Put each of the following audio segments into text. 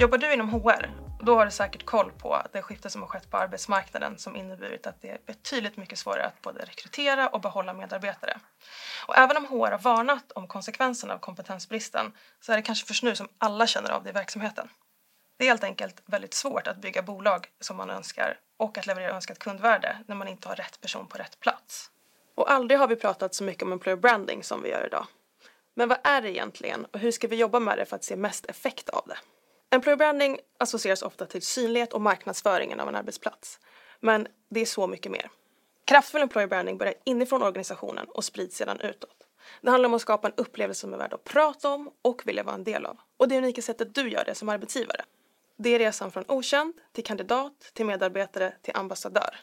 Jobbar du inom HR, då har du säkert koll på det skifte som har skett på arbetsmarknaden som inneburit att det är betydligt mycket svårare att både rekrytera och behålla medarbetare. Och även om HR har varnat om konsekvenserna av kompetensbristen så är det kanske först nu som alla känner av det i verksamheten. Det är helt enkelt väldigt svårt att bygga bolag som man önskar och att leverera önskat kundvärde när man inte har rätt person på rätt plats. Och aldrig har vi pratat så mycket om employer branding som vi gör idag. Men vad är det egentligen och hur ska vi jobba med det för att se mest effekt av det? Employer branding associeras ofta till synlighet och marknadsföringen av en arbetsplats. Men det är så mycket mer. Kraftfull employer branding börjar inifrån organisationen och sprids sedan utåt. Det handlar om att skapa en upplevelse som är värd att prata om och vilja vara en del av. Och det unika sättet du gör det som arbetsgivare. Det är resan från okänd till kandidat, till medarbetare, till ambassadör.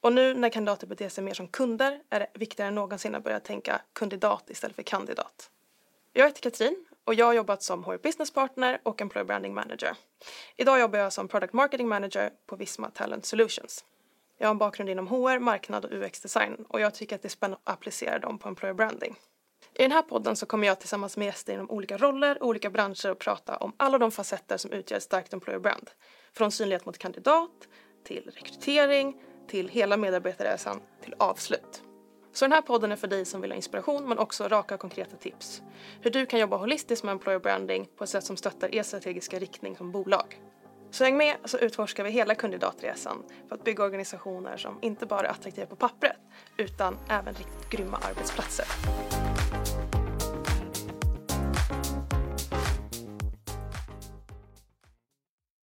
Och nu när kandidater beter sig mer som kunder är det viktigare än någonsin att börja tänka kandidat istället för kandidat. Jag heter Katrin och jag har jobbat som HR Business Partner och Employer Branding Manager. Idag jobbar jag som Product Marketing Manager på Visma Talent Solutions. Jag har en bakgrund inom HR, marknad och UX-design och jag tycker att det är spännande att applicera dem på Employer Branding. I den här podden så kommer jag tillsammans med gäster inom olika roller och olika branscher att prata om alla de facetter som utgör ett starkt employer brand. Från synlighet mot kandidat, till rekrytering, till hela medarbetarresan, till avslut. Så den här podden är för dig som vill ha inspiration men också raka konkreta tips. Hur du kan jobba holistiskt med employer branding på ett sätt som stöttar er strategiska riktning som bolag. Så häng med så utforskar vi hela kandidatresan för att bygga organisationer som inte bara är attraktiva på pappret utan även riktigt grymma arbetsplatser.